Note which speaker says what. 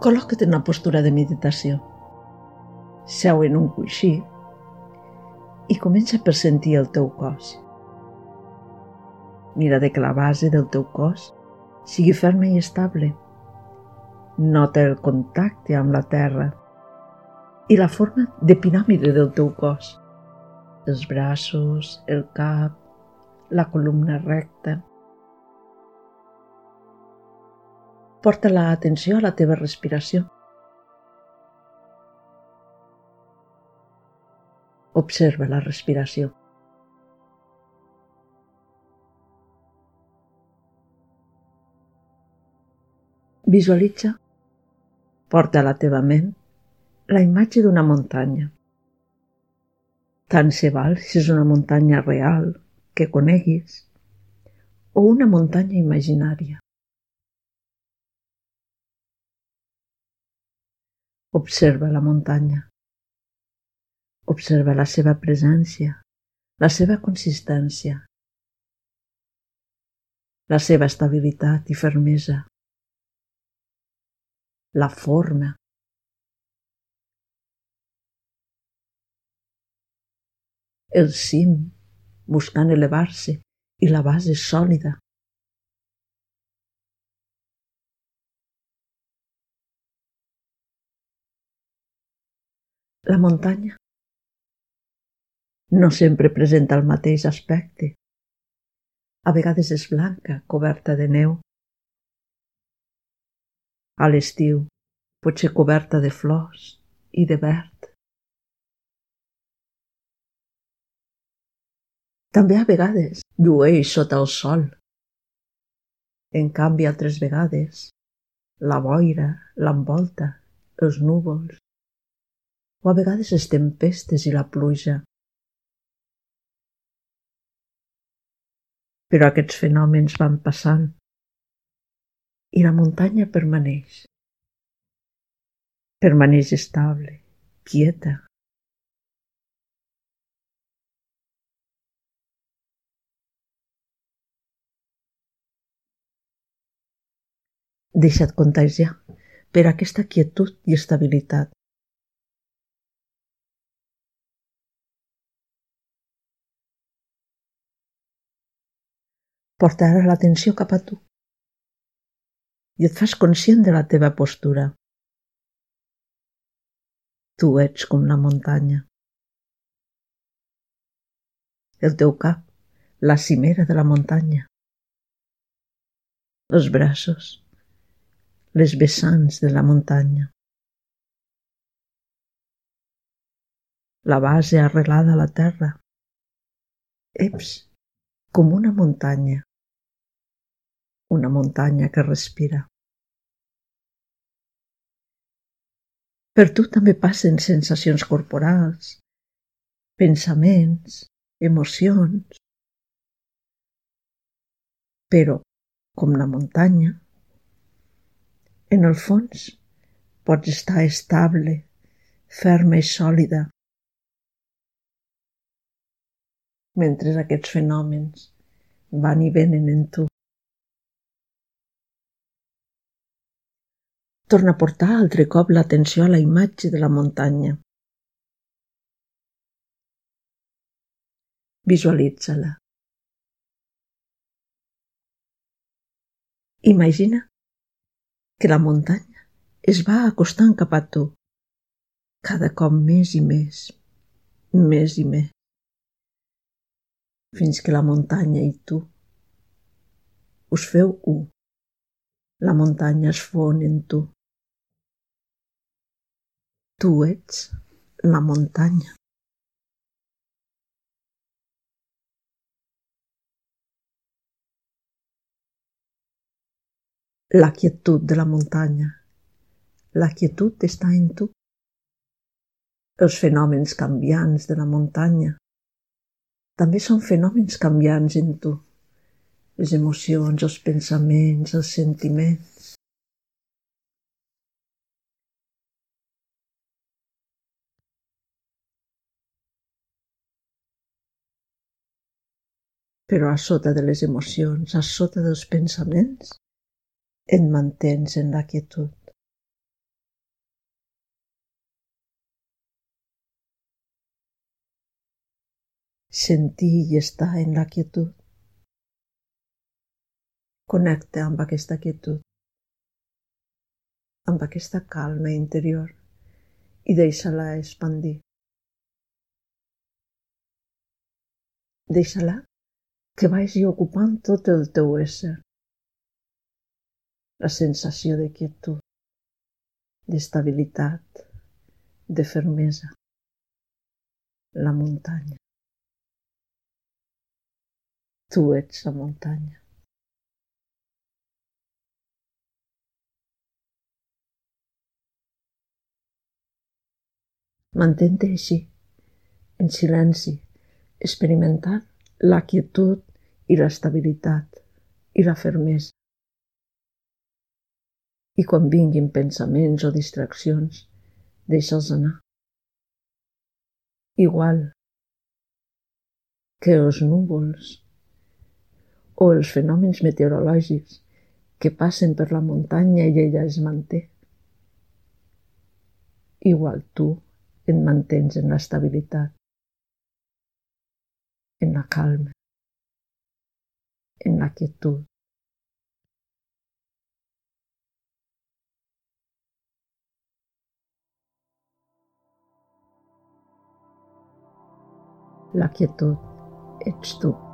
Speaker 1: Col·loca't en una postura de meditació. Seu en un coixí i comença a pressentir el teu cos. Mira de que la base del teu cos sigui ferma i estable. Nota el contacte amb la terra i la forma de piràmide del teu cos. Els braços, el cap, la columna recta. Porta l'atenció a la teva respiració. Observa la respiració. Visualitza, porta a la teva ment la imatge d'una muntanya. Tant se val si és una muntanya real que coneguis o una muntanya imaginària. Observa la muntanya. Observa la seva presència, la seva consistència, la seva estabilitat i fermesa, la forma. El cim, buscant elevar-se, i la base sòlida. La muntanya no sempre presenta el mateix aspecte. A vegades és blanca, coberta de neu. A l'estiu pot ser coberta de flors i de verd. També a vegades llueix sota el sol. En canvi, altres vegades, la boira l'envolta, els núvols, o a vegades les tempestes i la pluja. Però aquests fenòmens van passant i la muntanya permaneix. Permaneix estable, quieta. Deixa't contagiar per aquesta quietud i estabilitat. Porta ara l'atenció cap a tu i et fas conscient de la teva postura. Tu ets com la muntanya. El teu cap, la cimera de la muntanya. Els braços, les vessants de la muntanya. La base arrelada a la terra. Eps, com una muntanya una muntanya que respira. Per tu també passen sensacions corporals, pensaments, emocions. Però, com la muntanya, en el fons pots estar estable, ferma i sòlida, mentre aquests fenòmens van i venen en tu. Torna a portar altre cop l'atenció a la imatge de la muntanya. Visualitza-la. Imagina que la muntanya es va acostant cap a tu, cada cop més i més, més i més, fins que la muntanya i tu us feu u. La muntanya es fon en tu. Tu ets la muntanya. La quietud de la muntanya. La quietud està en tu. Els fenòmens canviants de la muntanya també són fenòmens canviants en tu. Les emocions, els pensaments, els sentiments. però a sota de les emocions, a sota dels pensaments, et mantens en la quietud. Sentir i estar en la quietud. Connecta amb aquesta quietud, amb aquesta calma interior i deixa-la expandir. Deixa-la que vagi ocupant tot el teu ésser. La sensació de quietud, d'estabilitat, de fermesa. La muntanya. Tu ets la muntanya. Mantente així, en silenci, experimentant la quietud i l'estabilitat i la fermesa. I quan vinguin pensaments o distraccions, deixa'ls anar. Igual que els núvols o els fenòmens meteorològics que passen per la muntanya i ella es manté. Igual tu et mantens en l'estabilitat, en la calma, en la quietud. La quietud ets tu.